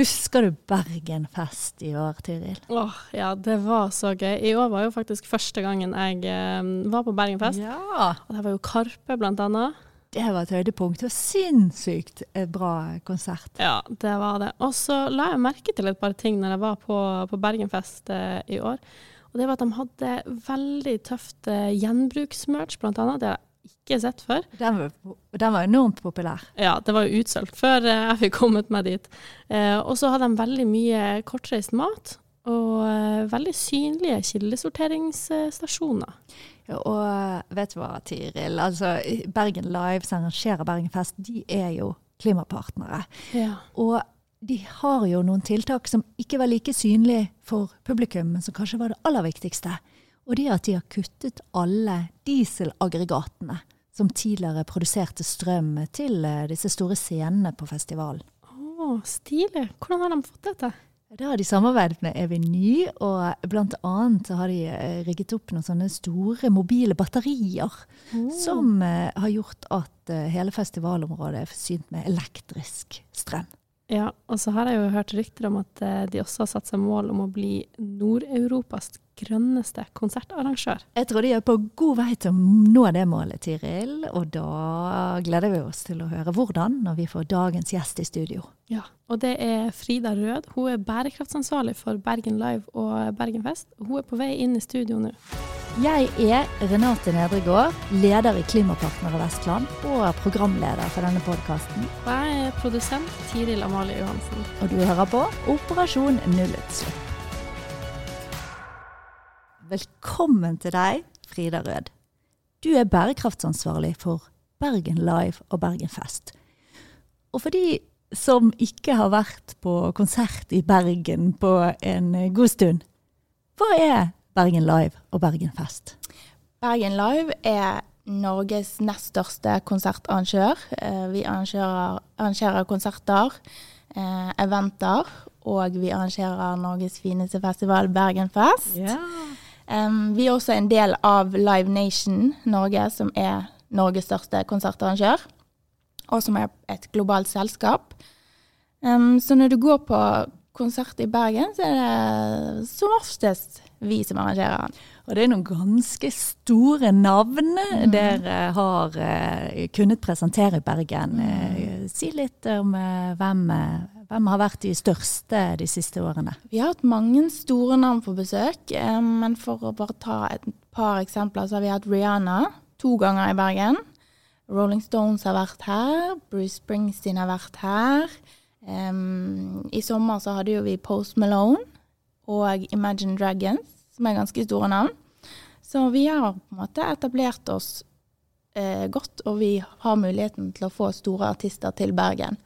Husker du Bergenfest i år, Tiril? Åh, ja, det var så gøy. I år var jo faktisk første gangen jeg eh, var på Bergenfest. Ja. Og det var jo Karpe, blant annet. Det var et høydepunkt. Det var sinnssykt eh, bra konsert. Ja, det var det. Og så la jeg merke til et par ting når jeg var på, på Bergenfest eh, i år. Og det var at de hadde veldig tøft eh, gjenbruksmerch, blant annet. Det har ikke sett før. Den var, den var enormt populær. Ja, det var jo utsolgt før eh, jeg fikk kommet meg dit. Eh, og så hadde de veldig mye kortreist mat. Og eh, veldig synlige kildesorteringsstasjoner. Ja, Og vet du hva, Tiril? Altså, Bergen Live, som arrangerer Bergenfest, de er jo klimapartnere. Ja. Og de har jo noen tiltak som ikke var like synlige for publikum, men som kanskje var det aller viktigste. Og det at de har kuttet alle dieselaggregatene som tidligere produserte strøm til eh, disse store scenene på festivalen. Å, stilig. Hvordan har de fått dette? det har de samarbeidet med Eveny, og blant annet har de eh, rigget opp noen sånne store mobile batterier som eh, har gjort at hele festivalområdet er forsynt med elektrisk strøm. Ja, og så har jeg jo hørt rykter om at de også har satt seg mål om å bli Nord-Europas grønneste konsertarrangør. Jeg tror de er på god vei til å nå det målet, Tiril, og da gleder vi oss til å høre hvordan når vi får dagens gjest i studio. Ja, og det er Frida Rød. Hun er bærekraftsansvarlig for Bergen Live og Bergenfest. Hun er på vei inn i studio nå. Jeg er Renate Nedregård, leder i Klimapartnere Vestland og programleder for denne podkasten. Og jeg er produsent Tiril Amalie Johansen. Og du hører på Operasjon nullutslipp. Velkommen til deg, Frida Rød. Du er bærekraftsansvarlig for Bergen Live og Bergen Fest. Og for de som ikke har vært på konsert i Bergen på en god stund, hva er Bergen Live og Bergen Fest? Bergen Live er Norges nest største konsertarrangør. Eh, Vi arrangerer, arrangerer konserter, eh, eventer, og vi arrangerer Norges fineste festival, Bergenfest. Em, vi er også en del av Live Nation Norge, som er Norges største konsertarrangør, og som er et globalt selskap. Um, så når du går på konsert i Bergen, så er det som oftest vi som arrangerer den. Og det er noen ganske store navn dere har uh, kunnet presentere i Bergen. Eh, si litt om uh, hvem, eh, hvem har vært de største de siste årene. Vi har hatt mange store navn på besøk, eh, men for å bare ta et par eksempler, så har vi hatt Rihanna to ganger i Bergen. Rolling Stones har vært her, Bruce Springsteen har vært her. Um, I sommer så hadde jo vi Post Malone og Imagine Dragons, som er ganske store navn. Så vi har på en måte etablert oss eh, godt, og vi har muligheten til å få store artister til Bergen.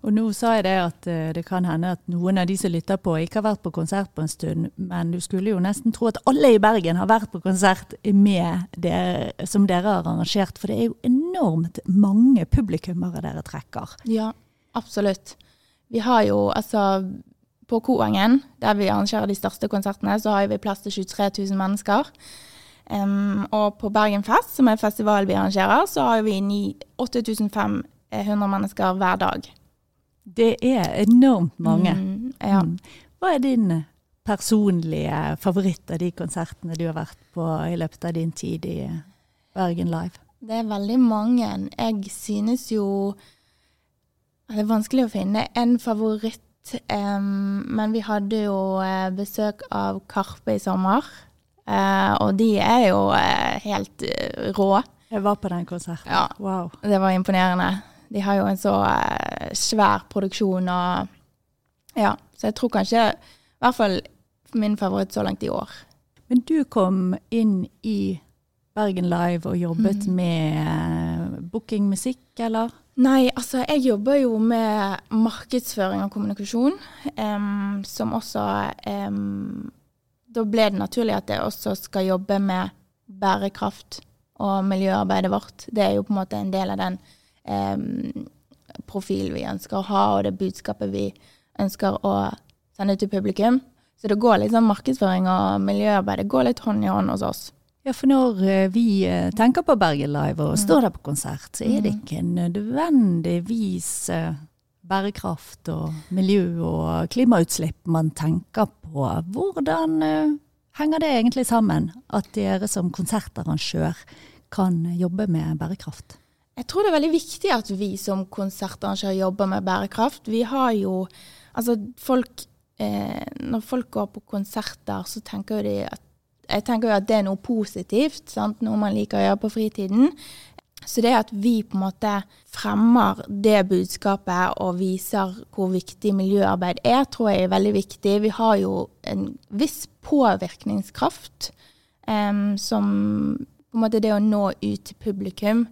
Og nå sa jeg det at eh, det kan hende at noen av de som lytter på, ikke har vært på konsert på en stund, men du skulle jo nesten tro at alle i Bergen har vært på konsert med det som dere har arrangert, for det er jo enormt mange publikummere dere trekker. Ja, absolutt. Vi har jo altså På Koengen, der vi arrangerer de største konsertene, så har vi plass til 23 000 mennesker. Um, og på Bergen Fest, som er festival vi arrangerer, så har vi ni- 8500 mennesker hver dag. Det er enormt mange. Mm, ja. Mm. Hva er din personlige favoritt av de konsertene du har vært på i løpet av din tid i Bergen Live? Det er veldig mange. Jeg synes jo Det er vanskelig å finne en favoritt, em, men vi hadde jo eh, besøk av Karpe i sommer. uh, og de er jo uh, helt rå. Jeg var på den konserten. Ja. Wow. Det var imponerende. De har jo en så uh, svær produksjon og Ja. Så jeg tror kanskje i hvert fall min favoritt så langt i år. Men du kom inn i Bergen Live og jobbet Mhm. med bookingmusikk, booking musikk, eller? Nei, altså jeg jobber jo med markedsføring og kommunikasjon, um, som også um, Da ble det naturlig at jeg også skal jobbe med bærekraft og miljøarbeidet vårt. Det er jo på en måte en del av den um, profilen vi ønsker å ha, og det budskapet vi ønsker å sende til publikum. Så det går litt sånn markedsføring og miljøarbeid går litt hånd i hånd hos oss. Ja, for når eh, vi eh, tenker på Bergen Live og står der på konsert, så er det ikke nødvendigvis eh, bærekraft og miljø og klimautslipp man tenker på. Hvordan henger det egentlig sammen at dere som konsertarrangør kan jobbe med bærekraft? Jeg tror det er veldig viktig at vi som konsertarrangør jobber med bærekraft. Vi har jo Altså, folk eh, Når folk går på konserter, så tenker de at jeg tenker jo at det er noe positivt, sant? noe man liker å gjøre på fritiden. Så det at vi på en måte fremmer det budskapet og viser hvor viktig miljøarbeid er, tror jeg er veldig viktig. Vi har jo en viss påvirkningskraft um, som på en måte det å nå ut til publikum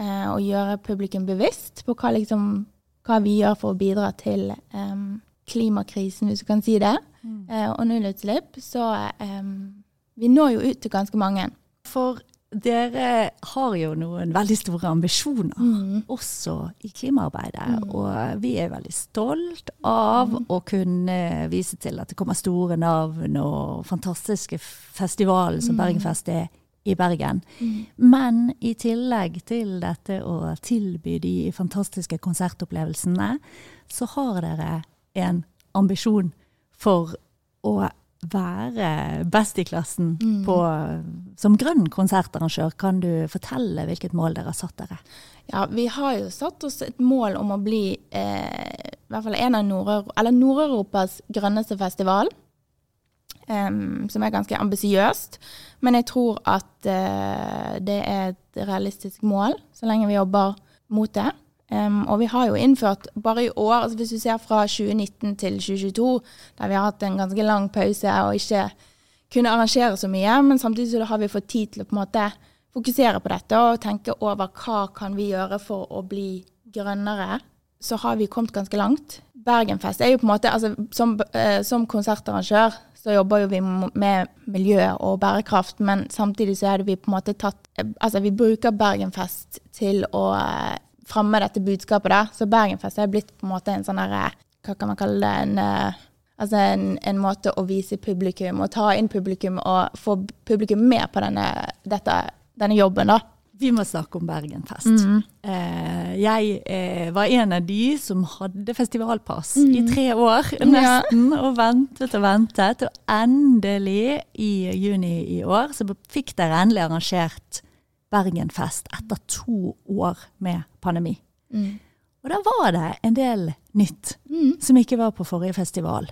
uh, og gjøre publikum bevisst på hva, liksom, hva, vi gjør for å bidra til um, klimakrisen, hvis du kan si det, mm. uh, og nullutslipp. Så um, vi når jo ut til ganske mange. For dere har jo noen veldig store ambisjoner, mm. også i klimaarbeidet. Mm. Og vi er veldig stolt av mm. å kunne vise til at det kommer store navn og fantastiske festivaler som mm. Bergenfest er i Bergen. Mm. Men i tillegg til dette å tilby de fantastiske konsertopplevelsene, så har dere en ambisjon for å være best i klassen mm. på, som grønn konsertarrangør. Kan du fortelle hvilket mål dere har satt dere? Ja, Vi har jo satt oss et mål om å bli eh, i hvert fall en av Nord-Europas Nord grønneste festival. Um, som er ganske ambisiøst. Men jeg tror at uh, det er et realistisk mål, så lenge vi jobber mot det. Um, og vi har jo innført bare i år, altså hvis du ser fra 2019 til 2022, der vi har hatt en ganske lang pause og ikke kunne arrangere så mye, men samtidig så har vi fått tid til å på en måte fokusere på dette og tenke over hva kan vi gjøre for å bli grønnere, så har vi kommet ganske langt. Bergenfest er jo på en måte, altså Som, uh, som konsertarrangør så jobber jo vi med miljø og bærekraft, men samtidig så er det vi på en måte tatt Altså vi bruker Bergenfest til å framme dette budskapet. da. Så Bergenfest er blitt på en måte en sånn herre Hva kan man kalle det? En, uh, altså en, en, måte å vise publikum og ta inn publikum og få publikum med på denne, dette, denne jobben, da. Vi må snakke om Bergenfest. Mm. Eh, jeg eh, var en av de som hadde festivalpass mm. i tre år, nesten, ja. og ventet og ventet. Og endelig, i juni i år, så fikk dere endelig arrangert Bergenfest etter to år med pandemi. Mm. Og da var det en del nytt mm. som ikke var på forrige festival.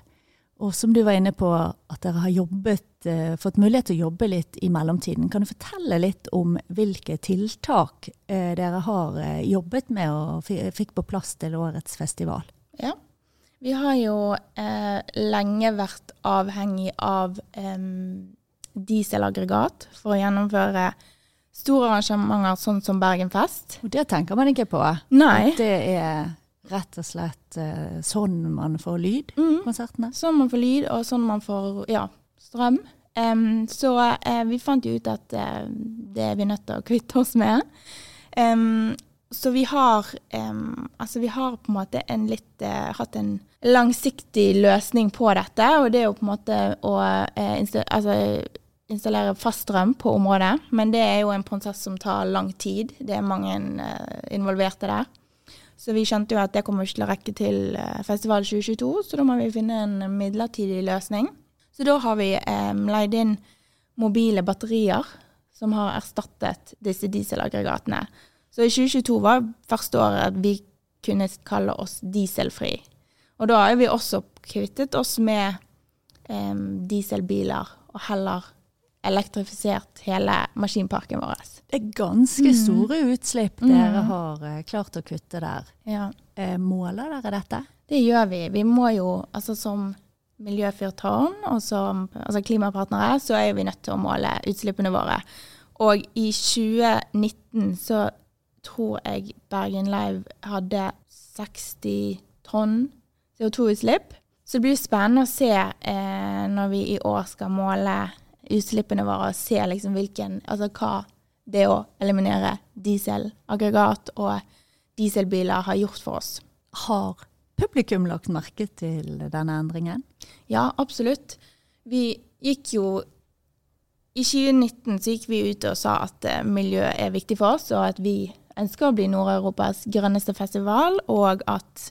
Og som du var inne på, at dere har jobbet, eh, fått mulighet til å jobbe litt i mellomtiden. Kan du fortelle litt om hvilke tiltak eh, dere har eh, jobbet med og fikk på plass til årets festival? Ja, vi har jo eh, lenge vært avhengig av eh, dieselaggregat for å gjennomføre store arrangementer sånn som Bergenfest. Og det tenker man ikke på. Nei. At det er rett og slett uh, sånn man får lyd mm. konsertene. Sånn man får lyd, og sånn man får ja, strøm. Um, så uh, vi fant jo ut at uh, det er vi nødt til å kvitte oss med. Um, så vi har um, altså vi har på en måte en litt hatt en langsiktig løsning på dette, og det er jo på en måte å altså, installere fast strøm på området, men det er jo en prosess som tar lang tid. Det er mange uh, involverte der. Så vi skjønte jo at det kommer ikke til å rekke til uh, festival 2022, så da må vi finne en midlertidig løsning. Så da har vi eh, leid inn mobile batterier som har erstattet disse dieselaggregatene. Så i 2022 var første året at vi kunne kalle oss dieselfri. Og da har vi også kvittet oss med eh, dieselbiler og heller elektrifisert hele maskinparken vår. Det er ganske mm. store utslipp mm. dere har uh, klart å kutte der. Ja. Uh, måler dere dette? Det gjør vi. Vi må jo, altså som miljøfyrtårn og som altså klimapartnere, så er vi nødt til å måle utslippene våre. Og i 2019 så tror jeg Bergen Live hadde 60 tonn CO2-utslipp. Så det blir spennende å se eh, når vi i år skal måle utslippene våre og se liksom hvilken, altså hva det å eliminere dieselaggregat og dieselbiler har gjort for oss. Har publikum lagt merke til denne endringen? Ja, absolutt. Vi gikk jo I 2019 så gikk vi ut og sa at miljøet miljø er viktig for oss, og at vi ønsker å bli Nord-Europas grønneste festival, og at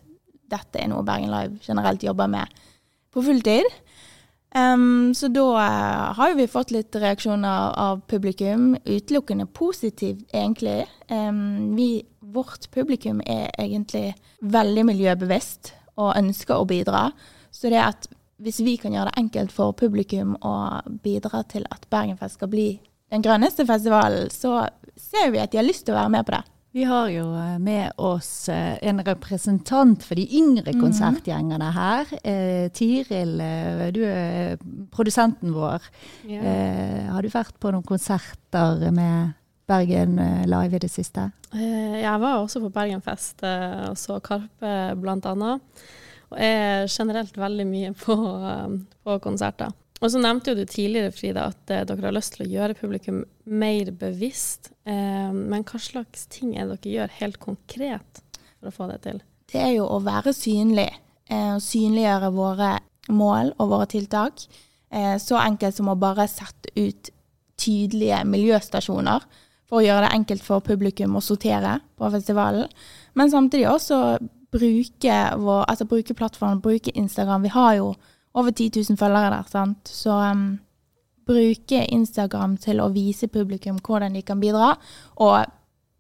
dette er noe Bergen Live generelt jobber med på fulltid. Um, så da uh, har jo vi fått litt reaksjoner av publikum. Utelukkende positivt, egentlig. Um, vi, vårt publikum er egentlig veldig miljøbevisst og ønsker å bidra. Så det at hvis vi kan gjøre det enkelt for publikum å bidra til at Bergenfest skal bli den grønneste festivalen, så ser vi at de har lyst til å være med på det. Vi har jo eh, med oss eh, en representant for de yngre konsertgjengene her. Eh, Tiril, du er produsenten vår. Ja. Eh, har du vært på noen konserter med Bergen Live i det siste? Eh, jeg var også på Bergenfest og så Karpe bl.a. Og er generelt veldig mye på, på konserter. Og så nevnte jo du tidligere, Frida, at eh, dere har lyst til å gjøre publikum mer bevisst. Eh, men hva slags ting er det dere gjør helt konkret for å få det til? Det er jo å være synlig. Eh, synliggjøre våre mål og våre tiltak. Eh, så enkelt som å bare sette ut tydelige miljøstasjoner for å gjøre det enkelt for publikum å sortere på festivalen. Men samtidig også bruke, vår, altså bruke plattformen, bruke Instagram. Vi har jo over 10 000 følgere der. sant? Så um, bruke Instagram til å vise publikum hvordan de kan bidra, og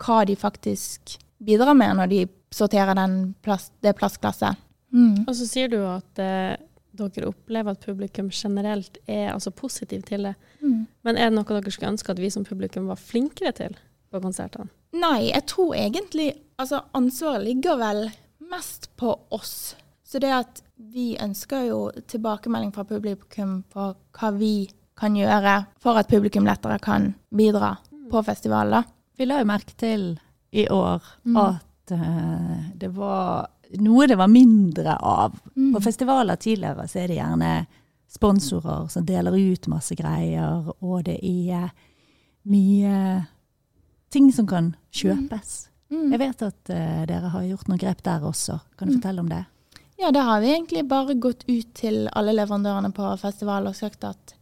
hva de faktisk bidrar med når de sorterer plast, det plastglasset. Mm. Og så sier du at eh, dere opplever at publikum generelt er altså positiv til det. Mm. Men er det noe dere skulle ønske at vi som publikum var flinkere til på konsertene? Nei, jeg tror egentlig altså ansvaret ligger vel mest på oss. Så det at vi ønsker jo tilbakemelding fra publikum på hva vi kan gjøre for at publikum lettere kan bidra på festivaler. Vi la jo merke til i år mm. at uh, det var noe det var mindre av. Mm. På festivaler tidligere så er det gjerne sponsorer som deler ut masse greier, og det er mye ting som kan kjøpes. Mm. mm. Jeg vet at uh, dere har gjort noen grep der også. Kan du mm. fortelle om det? Ja, da har vi egentlig bare gått ut til alle leverandørene på festival og sagt at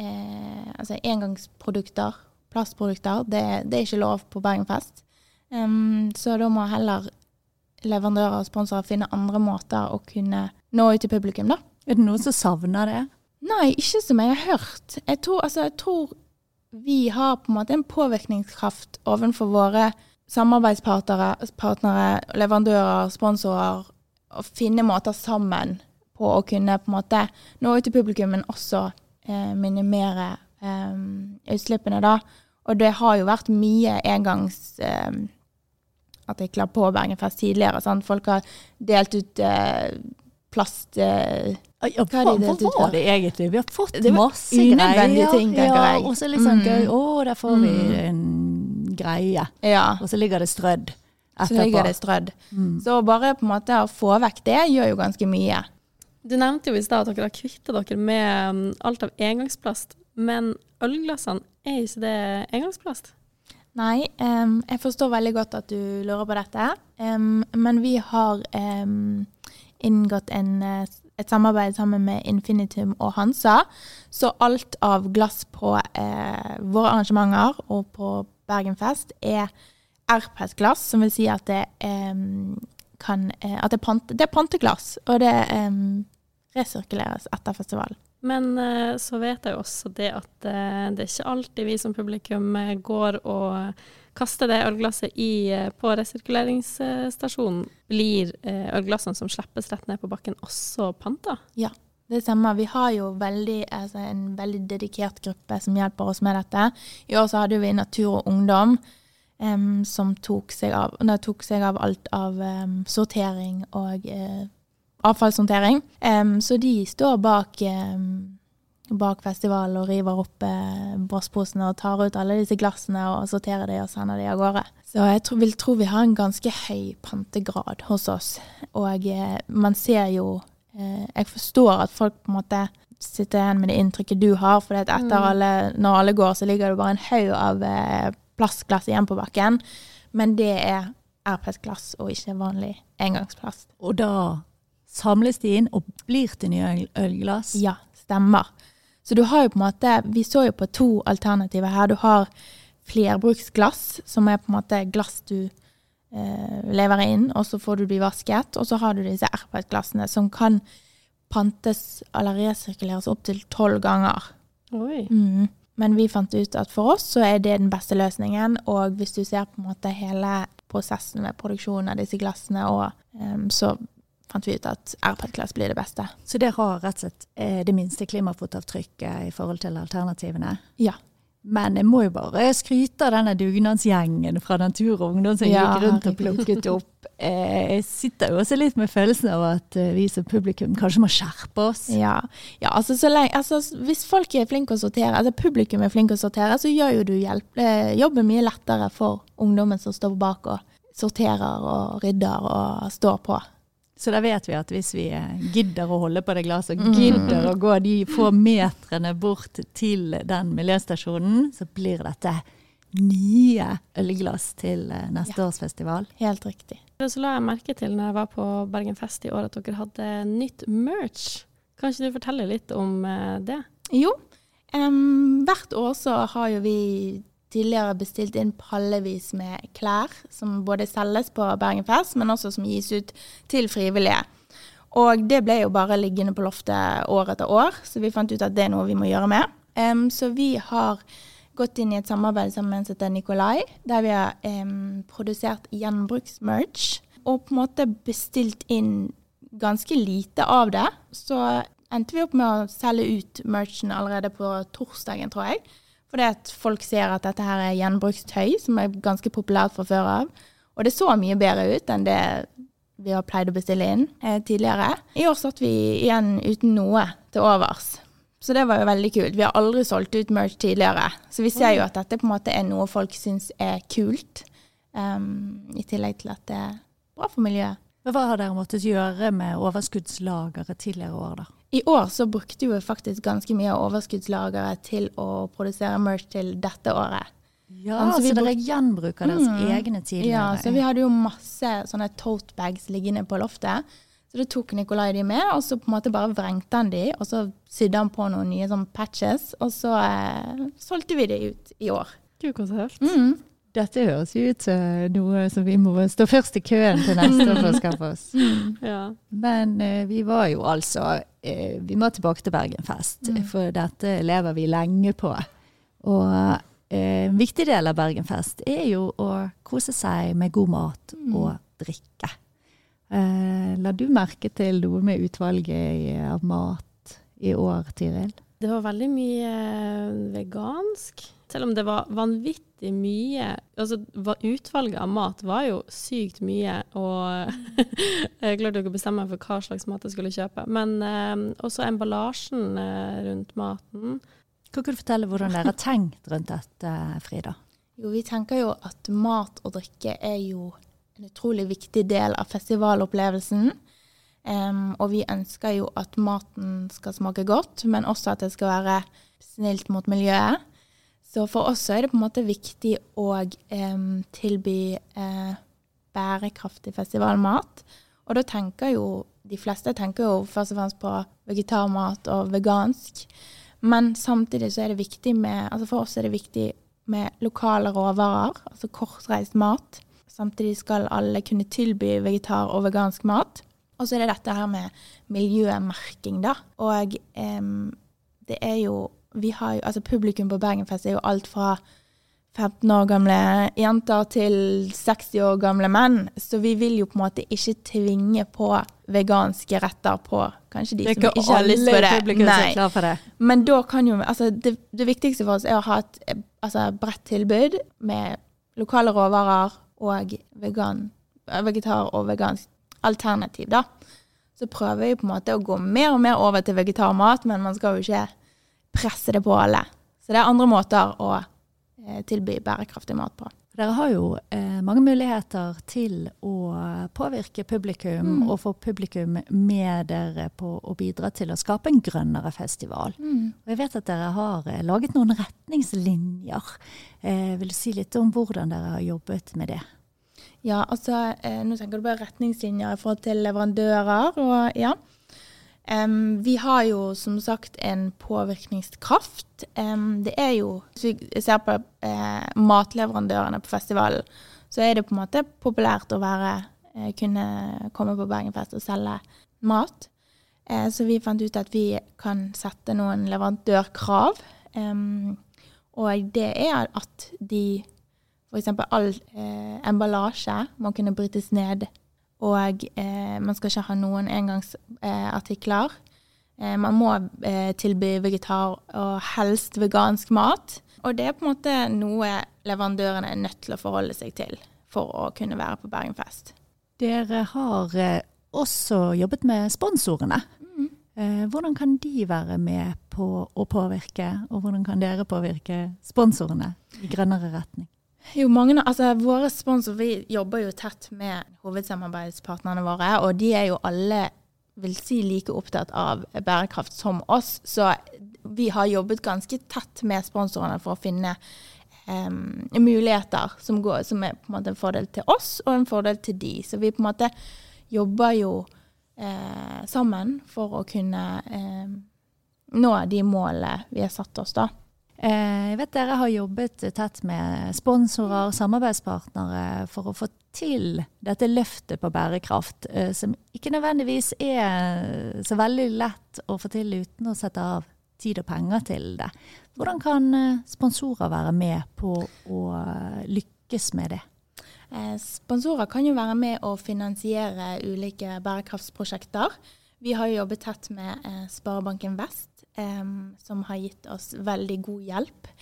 eh, altså engangsprodukter, plastprodukter, det, det, er ikke lov på Bergenfest. Um, så da må heller leverandører og sponsorer finne andre måter å kunne nå ut til publikum, da. Er det noen som savner det? Nei, ikke som jeg har hørt. Jeg tror, altså, jeg tror vi har på en måte en påvirkningskraft overfor våre samarbeidspartnere, leverandører, sponsorer å finne måter sammen på å kunne på en måte nå ut til publikum, men også eh, minimere eh, utslippene, da. Og det har jo vært mye engangsartikler eh, på Bergenfest tidligere. Sant? Folk har delt ut eh, plast eh, ja, hva, hva var det egentlig? Vi har fått masse greier. ting, tenker ja, jeg. Og så litt sånn mm. gøy. Å, der får vi mm. en greie. Ja. Og så ligger det strødd etterpå. Så ligger det strødd. Mm. Så bare på en måte å få vekk det gjør jo ganske mye. Du nevnte jo i stad at dere har kvitta dere med um, alt av engangsplast. Men ølglassene, er ikke det engangsplast? Nei, um, jeg forstår veldig godt at du lurer på dette. Um, men vi har um, inngått en, et samarbeid sammen med Infinitum og Hansa. Så alt av glass på uh, våre arrangementer og på Bergenfest er RPS-glass, som vil si at det, um, kan, uh, at det, pante, det er panteglass, og det um, resirkuleres etter festivalen. Men uh, så vet jeg jo også det at uh, det er ikke alltid vi som publikum går og kaster det ølglasset i, på resirkuleringsstasjonen. Blir ølglassene som slippes rett ned på bakken, også panta? Ja, det stemmer. Vi har jo veldig, altså en veldig dedikert gruppe som hjelper oss med dette. I år så hadde vi Natur og Ungdom um, som tok seg, av, nei, tok seg, av, alt av um, sortering og uh, avfallshåndtering. Um, så de står bak, bak festivalen og river opp uh, brassposene og tar ut alle disse glassene og sorterer de og sender de av gårde. Så jeg tro, vil tro vi har en ganske høy pantegrad hos oss. Og uh, man ser jo Jeg forstår at folk på en måte sitter igjen med det inntrykket du har, for etter mm. alle, når alle går, så ligger det bare en haug av plastglass igjen på bakken, men det er RPS-glass og ikke vanlig engangsplast. Og da samles de inn og blir til nye ølglass? Ja, stemmer. Så du har jo på en måte Vi så jo på to alternativer her. Du har flerbruksglass, som er på en måte glass du eh, lever inn, og så får du de vasket. Og så har du disse RPS-glassene som kan pantes eller resirkuleres opptil tolv ganger. Oi. Mm. Men vi fant ut at for oss så er det den beste løsningen. Og hvis du ser på en måte hele prosessen med produksjonen av disse glassene, og, um, så fant vi ut at Airpad-glass blir det beste. Så det har rett og slett eh, det minste klimafotavtrykket i forhold til alternativene. Ja. Men jeg må jo bare skryte av denne dugnadsgjengen fra Natur og Ungdom som Ja, gikk rundt og plukket opp. Eh, jeg sitter jo også litt med følelsen av at eh, vi som publikum kanskje må skjerpe oss. Ja, ja altså, så lenge, altså hvis folk er flinke å sortere, altså publikum er flinke å sortere, så gjør jo du hjelp, eh, jobben mye lettere for ungdommen som står bak og sorterer og rydder og står på. Så da vet vi at hvis vi eh, gidder å holde på det glasset, Mm. gidder å gå de få metrene bort til den miljøstasjonen, så blir dette nye ølglass til neste neste års festival. Helt riktig. Så la jeg merke til når jeg var på Bergen Fest i år at dere hadde nytt merch. Kan ikke du fortelle litt om eh, det? Jo, Um, hvert år så har jo vi tidligere bestilt inn pallevis med klær, som både selges på Bergen Fest, men også som gis ut til frivillige. Og det ble jo bare liggende på loftet år etter år, så vi fant ut at det er noe vi må gjøre med. Um, så vi har gått inn i et samarbeid sammen med en Nikolai, der vi har um, produsert gjenbruksmerch, og på en måte bestilt inn ganske lite av det. Så endte vi opp med å selge ut merchen allerede på torsdagen, tror jeg. Fordi at folk ser at dette her er gjenbrukstøy, som er ganske populært fra før av. Og det så mye bedre ut enn det vi har pleid å bestille inn eh, tidligere. I år satt vi igjen uten noe til overs. Så det var jo veldig kult. Vi har aldri solgt ut merch tidligere. Så vi ser jo at dette på en måte er noe folk syns er kult. Um, I tillegg til at det er bra for miljøet. Men Hva har dere måttet gjøre med overskuddslageret tidligere år, da? I år så brukte vi faktisk ganske mye av overskuddslageret til å produsere merch til dette året. Ja, Altså, så dere bruk- gjenbruker deres Mm. egne tidligere? Ja, så vi hadde jo masse sånne tote bags liggende på loftet. Så det tok Nikolai de med, og så på en måte bare vrengte han de, og så sydde han på noen nye sånn patches, og så eh, solgte vi de ut i år. Gud, så tøft. Mm. Dette høres jo ut som noe som vi må stå først i køen til neste år for å skaffe oss. Ja. Men eh, vi var jo altså eh, Vi må tilbake til Bergenfest, Mm. for dette lever vi lenge på. Og eh, en viktig del av Bergenfest er jo å kose seg med god mat Mm. og drikke. Eh, la du merke til noe med utvalget av mat i år, Tiril? Det var veldig mye vegansk. Selv om det var vanvittig mye Altså, utvalget av mat var jo sykt mye, og jeg klarte ikke å bestemme meg for hva slags mat jeg skulle kjøpe. Men eh, også emballasjen eh, rundt maten. Kan du fortelle hvordan dere har tenkt rundt dette, Frida? Jo, vi tenker jo at mat og drikke er jo en utrolig viktig del av festivalopplevelsen. Em, og vi ønsker jo at maten skal smake godt, men også at det skal være snilt mot miljøet. Så for oss er det på en måte viktig å um, tilby uh, bærekraftig festivalmat. Og da tenker jo de fleste tenker jo først og fremst på vegetarmat og vegansk. Men samtidig så er det viktig med Altså for oss er det viktig med lokale råvarer, altså kortreist mat. Samtidig skal alle kunne tilby vegetar og vegansk mat. Og så er det dette her med miljømerking, da. Og um, det er jo Vi har jo Altså publikum på Bergenfest er jo alt fra 15 år gamle jenter til 60 år gamle menn. Så vi vil jo på en måte ikke tvinge på veganske retter på kanskje de som ikke har lyst på det. Nei. for det. Men da kan jo altså det, det viktigste for oss er å ha et altså, bredt tilbud med lokale råvarer og vegan, vegetar og vegansk alternativ, da. Så prøver vi på en måte å gå mer og mer over til vegetarmat, men man skal jo ikke presse det på alle. Så det er andre måter å eh, tilby bærekraftig mat på. Dere har jo eh, mange muligheter til å påvirke publikum Mm. og få publikum med dere på å bidra til å skape en grønnere festival. Og jeg vet at dere har eh, laget noen retningslinjer. Eh, vil du si litt om hvordan dere har jobbet med det? Ja, altså, eh, nå tenker du på retningslinjer i forhold til leverandører, og ja. Um, vi har jo som sagt en påvirkningskraft. Um, det er jo, hvis vi ser på eh, matleverandørene på festivalen, så er det på en måte populært å være, eh, kunne komme på Bergenfest og selge mat. Eh, så vi fant ut at vi kan sette noen leverandørkrav. Um, og det er at de F.eks. all eh, emballasje må kunne brytes ned. Og eh, man skal ikke ha noen engangsartikler. Eh, man må eh, tilby vegetar og helst vegansk mat. Og det er på en måte noe leverandørene er nødt til å forholde seg til for å kunne være på Bergenfest. Dere har eh, også jobbet med sponsorene. Mm. Hvordan kan de være med på å påvirke, og hvordan kan dere påvirke sponsorene i grønnere retning? Jo, mange, altså Våre sponsorer vi jobber jo tett med hovedsamarbeidspartnerne våre, og de er jo alle vil si like opptatt av bærekraft som oss. Så vi har jobbet ganske tett med sponsorene for å finne um, muligheter som, går, som, er på en måte en fordel til oss og en fordel til de. Så vi på en måte jobber jo eh, sammen for å kunne eh, nå de målene vi har satt oss, da. Eh, jeg vet dere har jobbet tett med sponsorer, samarbeidspartnere, for å få til dette løftet på bærekraft, eh, som ikke nødvendigvis er så veldig lett å få til uten å sette av tid og penger til det. Hvordan kan eh, sponsorer være med på å lykkes med det? Sponsorer kan jo være med å finansiere ulike bærekraftsprosjekter. Vi har jo jobbet tett med Sparebanken Vest um, som har gitt oss veldig god hjelp.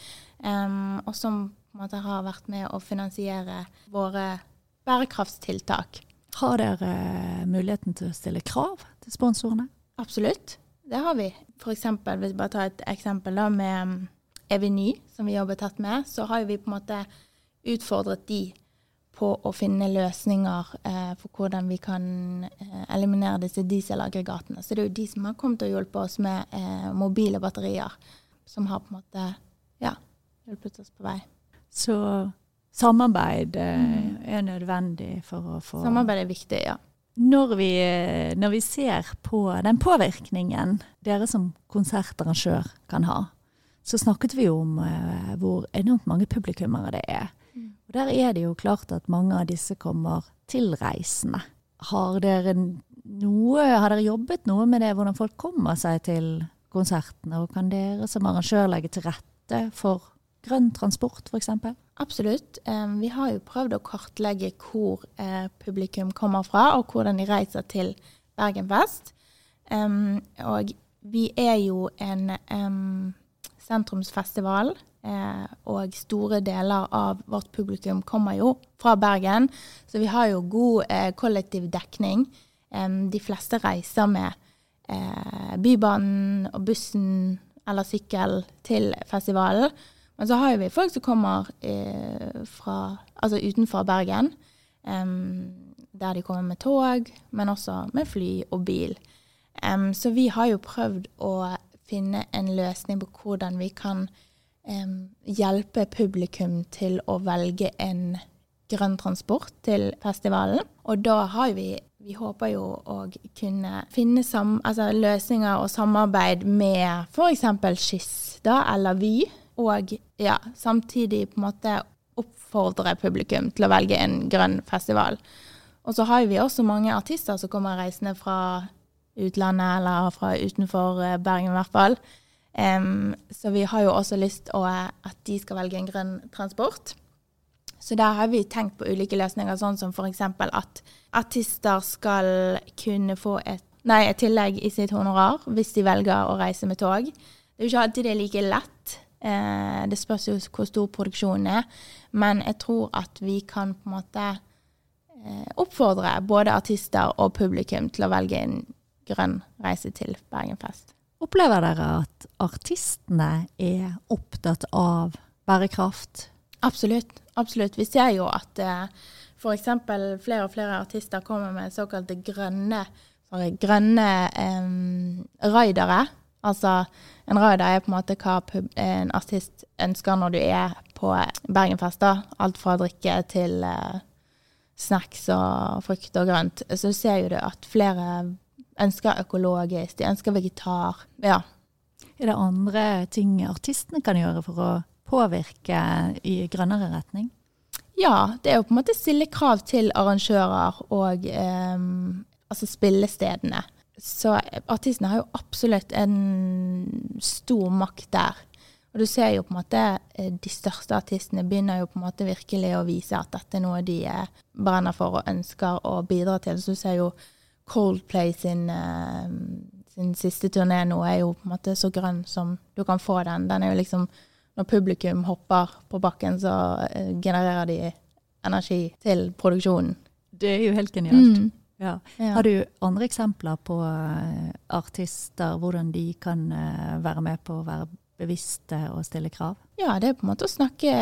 Um, og som måte har vært med å finansiere våre bærekraftstiltak. Har dere eh, muligheten til å stille krav til sponsorene? Absolutt, det har vi. For eksempel, hvis vi bare tar et eksempel da, med Eviny, som vi jobber tett med, så har vi på en måte utfordret de på å finne løsninger eh, for hvordan vi kan eh, eliminere disse dieselaggregatene. Så det er jo de som har kommet og hjulpet oss med eh, mobile batterier, som har på en måte ja, hjulpet oss på vei. Så samarbeid eh, mm. er nødvendig for å få Samarbeid er viktig, ja. Når vi, eh, når vi ser på den påvirkningen dere som konsertarrangør kan ha, så snakket vi om eh, hvor enormt mange publikummere det er og Der er det jo klart at mange av disse kommer tilreisende. Har dere, noe, har dere jobbet noe med det, hvordan folk kommer seg til konsertene? Og kan dere som arrangør legge til rette for grønn transport, f.eks.? Absolutt. Vi har jo prøvd å kartlegge hvor eh, publikum kommer fra, og hvordan de reiser til Bergenfest. Og vi er jo en sentrumsfestival Eh, og store deler av vårt publikum kommer jo fra Bergen, så vi har jo god eh, kollektiv dekning. Eh, de fleste reiser med eh, Bybanen og bussen eller sykkel til festivalen. Men så har vi folk som kommer eh, fra, altså utenfor Bergen. der de kommer med tog, men også med fly og bil. så vi har jo prøvd å finne en løsning på hvordan vi kan hjelpe publikum til å velge en grønn transport til festivalen. Og da har vi Vi håper jo å kunne finne sam, altså løsninger og samarbeid med f.eks. Skyss da, eller Vy. Og ja, samtidig på en måte oppfordre publikum til å velge en grønn festival. Og så har vi også mange artister som kommer reisende fra utlandet, eller fra utenfor eh, Bergen i hvert fall. Um, så vi har jo også lyst til at de skal velge en grønn transport. Så der har vi tenkt på ulike løsninger, sånn som f.eks. at artister skal kunne få et, nei, et, tillegg i sitt honorar hvis de velger å reise med tog. Det er jo ikke alltid det er like lett. Eh, det spørs jo hvor stor produksjonen er. Men jeg tror at vi kan på en måte eh, oppfordre både artister og publikum til å velge en grønn reise til Bergenfest. Opplever dere at artistene er opptatt av bærekraft? Absolutt. Absolutt. Vi ser jo at eh, f.eks. flere og flere artister kommer med såkalte grønne, sorry, grønne eh, raidere. Altså en raider er på en måte hva en artist ønsker når du er på Bergenfest. Alt fra drikke til eh, snacks og frukt og grønt. Så ser jo du at flere ønsker økologisk, de ønsker vegetar. Ja. Er det andre ting artistene kan gjøre for å påvirke i grønnere retning? Ja, det er jo på en måte stille krav til arrangører og eh, altså spillestedene. Så artistene har jo absolutt en stor makt der. Og du ser jo på en måte eh, de største artistene begynner jo på en måte virkelig å vise at dette er noe de eh, brenner for og ønsker å bidra til. Så du ser jo Coldplay sin, uh, sin siste turné nå er jo på en måte så grønn som du kan få den. Den er jo liksom Når publikum hopper på bakken, så uh, genererer de energi til produksjonen. Det er jo helt genialt. Mm. Ja. Ja. Har du andre eksempler på uh, artister, hvordan de kan være med på å være bevisste og stille krav? Ja, det er på en måte å snakke,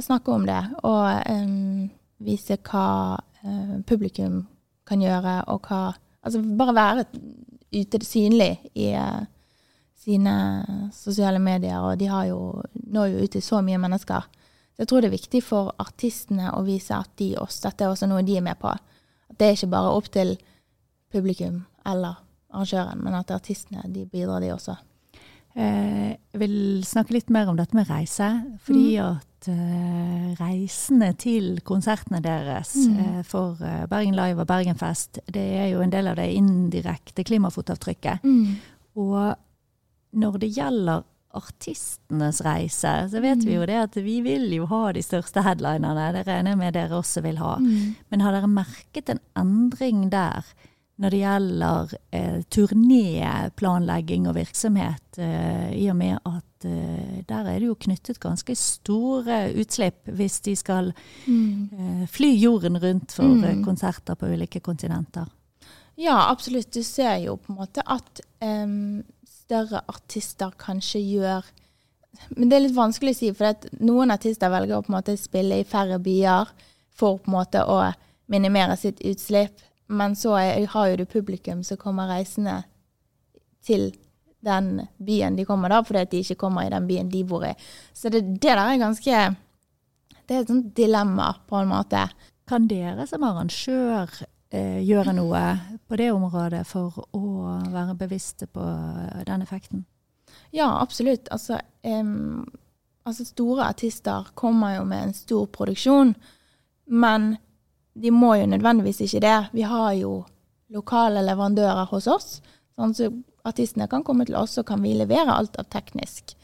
snakke om det, og um, vise hva publikum kan gjøre, og hva Altså bare være ute synlig i eh, sine sosiale medier, og de har jo, når jo ut til så mye mennesker. Så jeg tror det er viktig for artistene å vise at de også, dette er også noe de er med på. At det er ikke bare opp til publikum eller arrangøren, men at artistene de bidrar, de også. Eh, Jeg vil snakke litt mer om dette med reise, fordi at eh, reisene til konsertene deres Mm. eh, for eh, Bergen Live og Bergenfest, det er jo en del av det indirekte klimafotavtrykket. Og når det gjelder artistenes reise, så vet vi jo det at vi vil jo ha de største headlinerne. Det regner jeg med dere også vil ha. Mm. Men har dere merket en endring der når det gjelder eh, turnéplanlegging og virksomhet, eh, i og med at eh, der er det jo knyttet ganske store utslipp hvis de skal Mm. eh, fly jorden rundt for Mm. eh, konserter på ulike kontinenter? Ja, absolutt. Du ser jo på en måte at større artister kanskje gjør Men det er litt vanskelig å si, for noen artister velger å på en måte spille i færre byer for på en måte å minimere sitt utslipp. Men så er, har jo du publikum som kommer reisende til den byen de kommer da, fordi de ikke kommer i den byen de bor i. Så det, det der er ganske Det er et sånt dilemma, på en måte. Kan dere som arrangør eh, gjøre noe på det området for å være bevisste på den effekten? Ja, absolutt. Altså, em, altså store artister kommer jo med en stor produksjon, men de må jo nødvendigvis ikke det. Vi har jo lokale leverandører hos oss, sånn så artistene kan komme til oss, og kan vi levere alt av teknisk.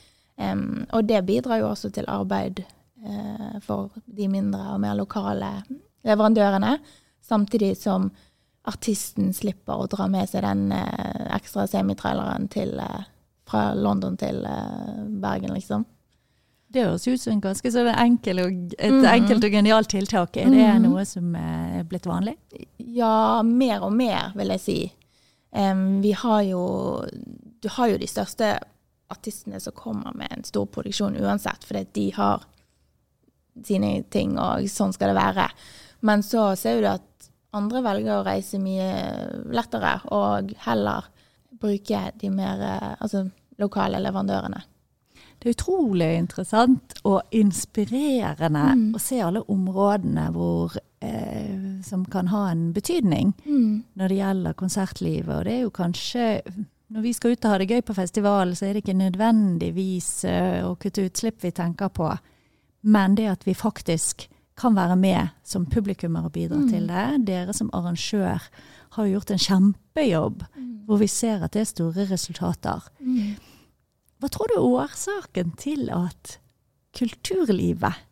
Um, og det bidrar jo også til arbeid uh, for de mindre og mer lokale leverandørene, samtidig som artisten slipper å dra med seg den uh, ekstra semitraileren til uh, fra London til Bergen, liksom. Det høres ut som en ganske sånn enkel og, et Mhm. enkelt og genialt tiltak. Er det Mhm. noe som er blitt vanlig? Ja, mer og mer, vil jeg si. Um, vi har jo Du har jo de største artistene som kommer med en stor produksjon uansett, fordi de har sine ting, og sånn skal det være. Men så ser du at andre velger å reise mye lettere, og heller bruke de mer eh, altså, lokale leverandørene. Det er utrolig interessant og inspirerende Mm. å se alle områdene hvor, eh, som kan ha en betydning når det gjelder konsertlivet. Og det er jo kanskje Når vi skal ut og ha det gøy på festival, så er det ikke nødvendigvis eh, å kutte utslipp vi tenker på, men det at vi faktisk kan være med som publikummer og bidra Mm. til det. Dere som arrangør har gjort en kjempejobb hvor vi ser at det er store resultater. Mm. Hva tror du er årsaken til at kulturlivet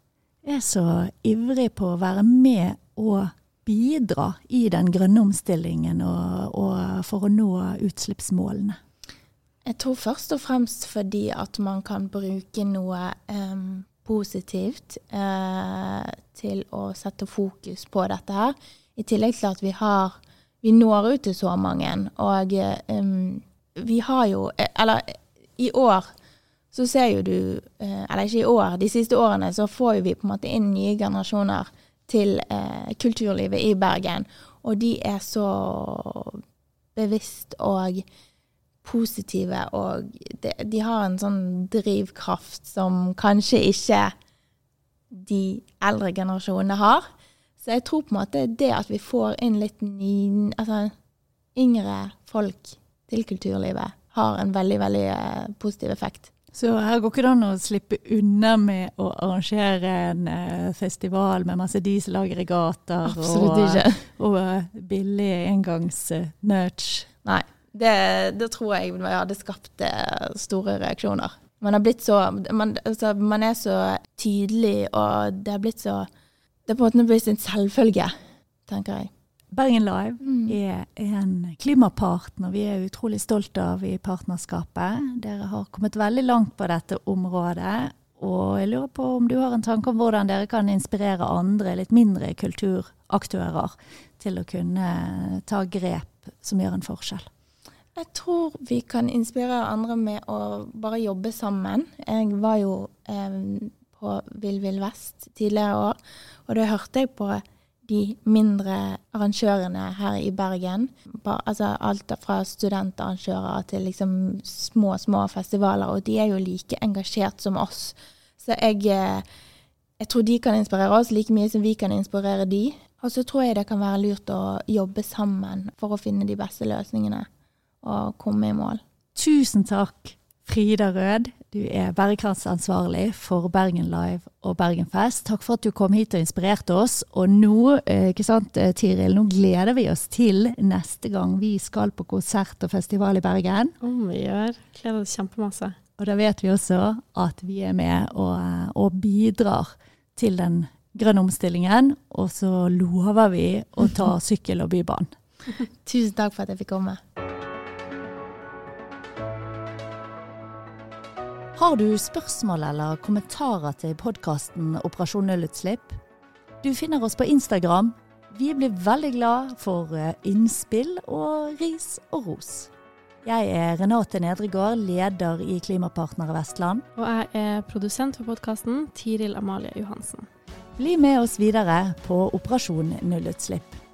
er så ivrig på å være med og bidra i den grønne omstillingen og, og for å nå utslippsmålene? Jeg tror først og fremst fordi at man kan bruke noe em, positivt eh, til å sette fokus på dette her. I tillegg til at vi har Vi når ut til så mange. Og em, vi har jo eh, Eller i år så ser jo du eh, Eller ikke i år, de siste årene så får jo vi på en måte inn nye generasjoner til eh, kulturlivet i Bergen. Og de er så bevisst og positive, og de, de har en sånn drivkraft som kanskje ikke de eldre generasjonene har. Så jeg tror på en måte det at vi får inn litt ny, altså yngre folk til kulturlivet, har en veldig, veldig eh, positiv effekt. Så her går ikke det an å slippe unna med å arrangere en eh, festival med masse diesellager i gater og, og eh, billig engangs-merch. Nei. Det, det tror jeg hadde skapt store reaksjoner. Man så man, altså, man er så tydelig, og det har blitt så Det er på en måte blitt en selvfølge, tenker jeg. Bergen Live Mm. er en klimapartner vi er utrolig stolte av i partnerskapet. Dere har kommet veldig langt på dette området. Og jeg lurer på om du har en tanke om hvordan dere kan inspirere andre litt mindre kulturaktører til å kunne ta grep som gjør en forskjell. Jeg tror vi kan inspirere andre med å bare jobbe sammen. Jeg var jo eh, på Vill Vill Vest tidligere år, og da hørte jeg på de mindre arrangørene her i Bergen. Altså alt fra studentarrangører til liksom små, små festivaler, og de er jo like engasjert som oss. Så jeg, eh, jeg tror de kan inspirere oss like mye som vi kan inspirere de. Og så tror jeg det kan være lurt å jobbe sammen for å finne de beste løsningene og komme i mål. Tusen takk, Frida Rød. Du er bærekraftsansvarlig for Bergen Live og Bergen Fest. Takk for at du kom hit og inspirerte oss. Og nå, eh, ikke sant, eh, Tiril, nå gleder vi oss til neste gang vi skal på konsert og festival i Bergen. Om vi gjør. Gleder oss kjempemasse. Og da vet vi også at vi er med og, eh, og bidrar til den grønne omstillingen. Og så lover vi å ta sykkel- og bybanen. Tusen takk for at jeg fikk komme. Har du spørsmål eller kommentarer til podkasten Operasjon nullutslipp? Du finner oss på Instagram. Vi blir veldig glad for eh, innspill og ris og ros. Jeg er Renate Nedregård, leder i Klimapartnere Vestland. Og jeg er produsent for podkasten, Tiril Amalie Johansen. Bli med oss videre på Operasjon nullutslipp.